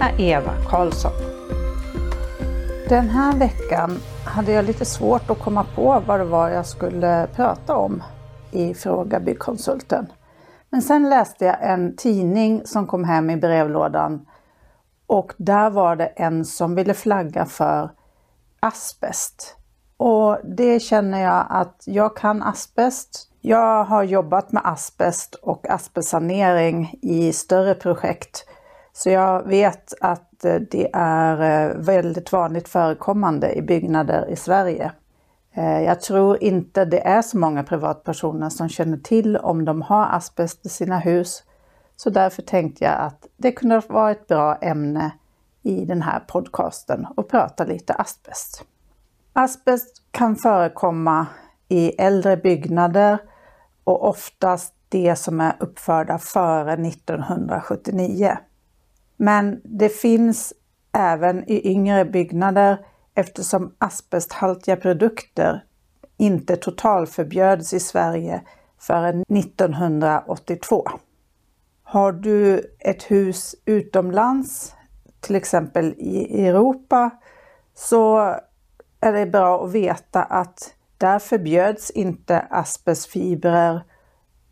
är Eva Karlsson. Den här veckan hade jag lite svårt att komma på vad det var jag skulle prata om i Fråga Byggkonsulten. Men sen läste jag en tidning som kom hem i brevlådan och där var det en som ville flagga för asbest. Och det känner jag att jag kan asbest. Jag har jobbat med asbest och asbestsanering i större projekt. Så jag vet att eh, det är eh, väldigt vanligt förekommande i byggnader i Sverige. Eh, jag tror inte det är så många privatpersoner som känner till om de har asbest i sina hus. Så därför tänkte jag att det kunde vara ett bra ämne i den här podcasten och prata lite asbest. Asbest kan förekomma i äldre byggnader och oftast det som är uppförda före 1979. Men det finns även i yngre byggnader eftersom asbesthaltiga produkter inte totalförbjöds i Sverige förrän 1982. Har du ett hus utomlands, till exempel i Europa, så är det bra att veta att där förbjöds inte asbestfibrer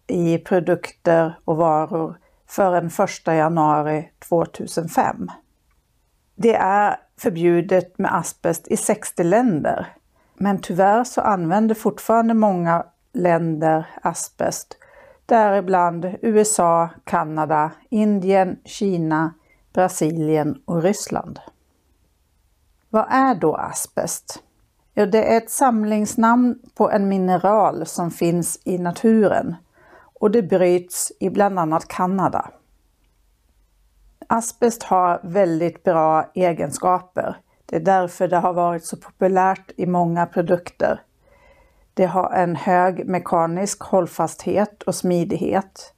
i produkter och varor förrän 1 januari 2005. Det är förbjudet med asbest i 60 länder, men tyvärr så använder fortfarande många länder asbest, däribland USA, Kanada, Indien, Kina, Brasilien och Ryssland. Vad är då asbest? Ja, det är ett samlingsnamn på en mineral som finns i naturen och det bryts i bland annat Kanada. Asbest har väldigt bra egenskaper. Det är därför det har varit så populärt i många produkter. Det har en hög mekanisk hållfasthet och smidighet.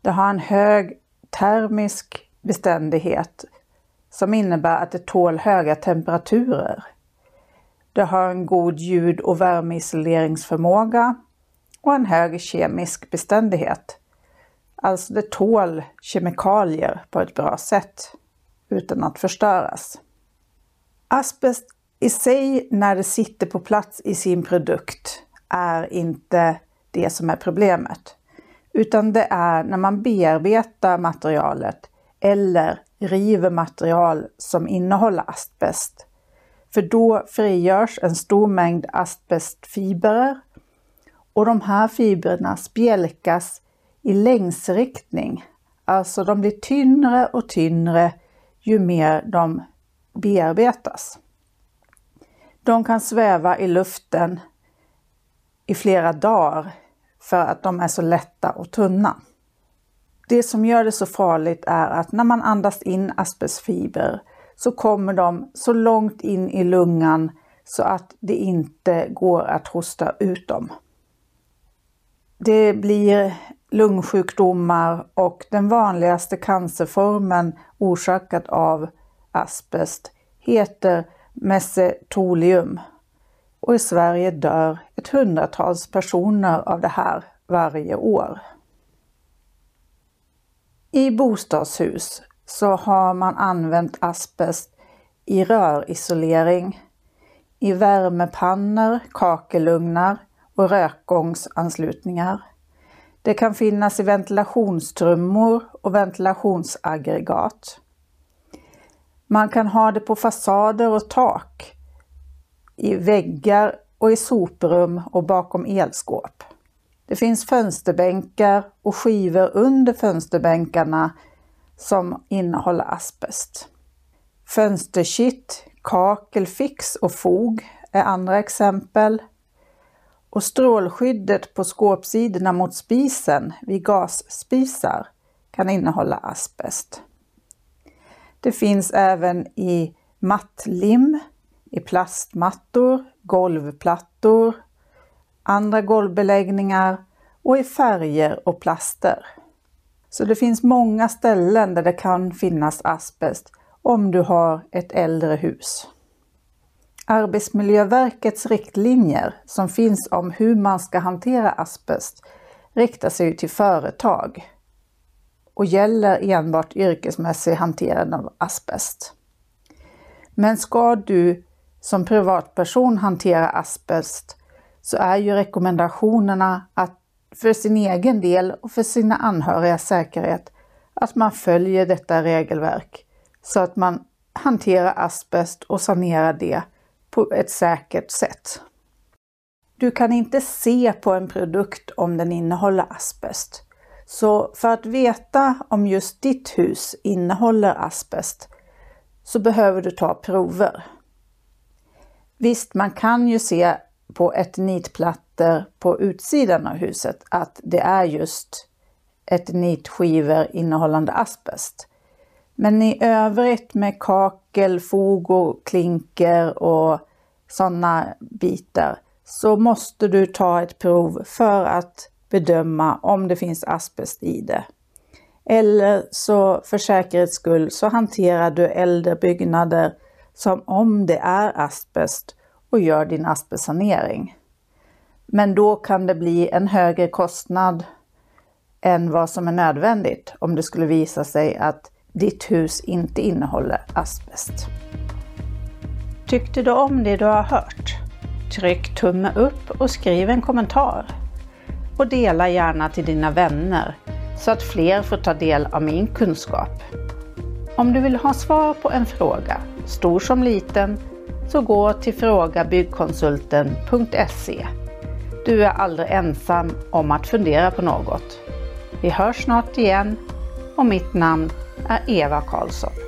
Det har en hög termisk beständighet som innebär att det tål höga temperaturer. Det har en god ljud och värmeisoleringsförmåga och en hög kemisk beständighet. Alltså det tål kemikalier på ett bra sätt utan att förstöras. Asbest i sig när det sitter på plats i sin produkt är inte det som är problemet. Utan det är när man bearbetar materialet eller river material som innehåller asbest. För då frigörs en stor mängd asbestfibrer och de här fibrerna spjälkas i längsriktning. Alltså de blir tynnre och tynnre ju mer de bearbetas. De kan sväva i luften i flera dagar för att de är så lätta och tunna. Det som gör det så farligt är att när man andas in asbestfiber så kommer de så långt in i lungan så att det inte går att hosta ut dem. Det blir lungsjukdomar och den vanligaste cancerformen orsakad av asbest heter mesotelium. Och i Sverige dör ett hundratals personer av det här varje år. I bostadshus så har man använt asbest i rörisolering, i värmepannor, kakelugnar och rökgångsanslutningar. Det kan finnas i ventilationstrummor och ventilationsaggregat. Man kan ha det på fasader och tak, i väggar och i soprum och bakom elskåp. Det finns fönsterbänkar och skivor under fönsterbänkarna som innehåller asbest. Fönsterkitt, kakel, fix och fog är andra exempel. Och strålskyddet på skåpsidorna mot spisen vid gasspisar kan innehålla asbest. Det finns även i mattlim, i plastmattor, golvplattor, andra golvbeläggningar och i färger och plaster. Så det finns många ställen där det kan finnas asbest om du har ett äldre hus. Arbetsmiljöverkets riktlinjer som finns om hur man ska hantera asbest riktar sig till företag och gäller enbart yrkesmässig hantering av asbest. Men ska du som privatperson hantera asbest så är ju rekommendationerna att för sin egen del och för sina anhörigas säkerhet att man följer detta regelverk så att man hanterar asbest och sanerar det på ett säkert sätt. Du kan inte se på en produkt om den innehåller asbest. Så för att veta om just ditt hus innehåller asbest så behöver du ta prover. Visst, man kan ju se på eternitplattor på utsidan av huset att det är just eternitskivor innehållande asbest. Men i övrigt med kakel, fog och klinker och sådana bitar så måste du ta ett prov för att bedöma om det finns asbest i det. Eller så för säkerhets skull så hanterar du äldre byggnader som om det är asbest och gör din asbestsanering. Men då kan det bli en högre kostnad än vad som är nödvändigt om det skulle visa sig att ditt hus inte innehåller asbest. Tyckte du om det du har hört? Tryck tumme upp och skriv en kommentar. Och dela gärna till dina vänner så att fler får ta del av min kunskap. Om du vill ha svar på en fråga, stor som liten, så gå till frågabyggkonsulten.se. Du är aldrig ensam om att fundera på något. Vi hörs snart igen och mitt namn är Eva Karlsson.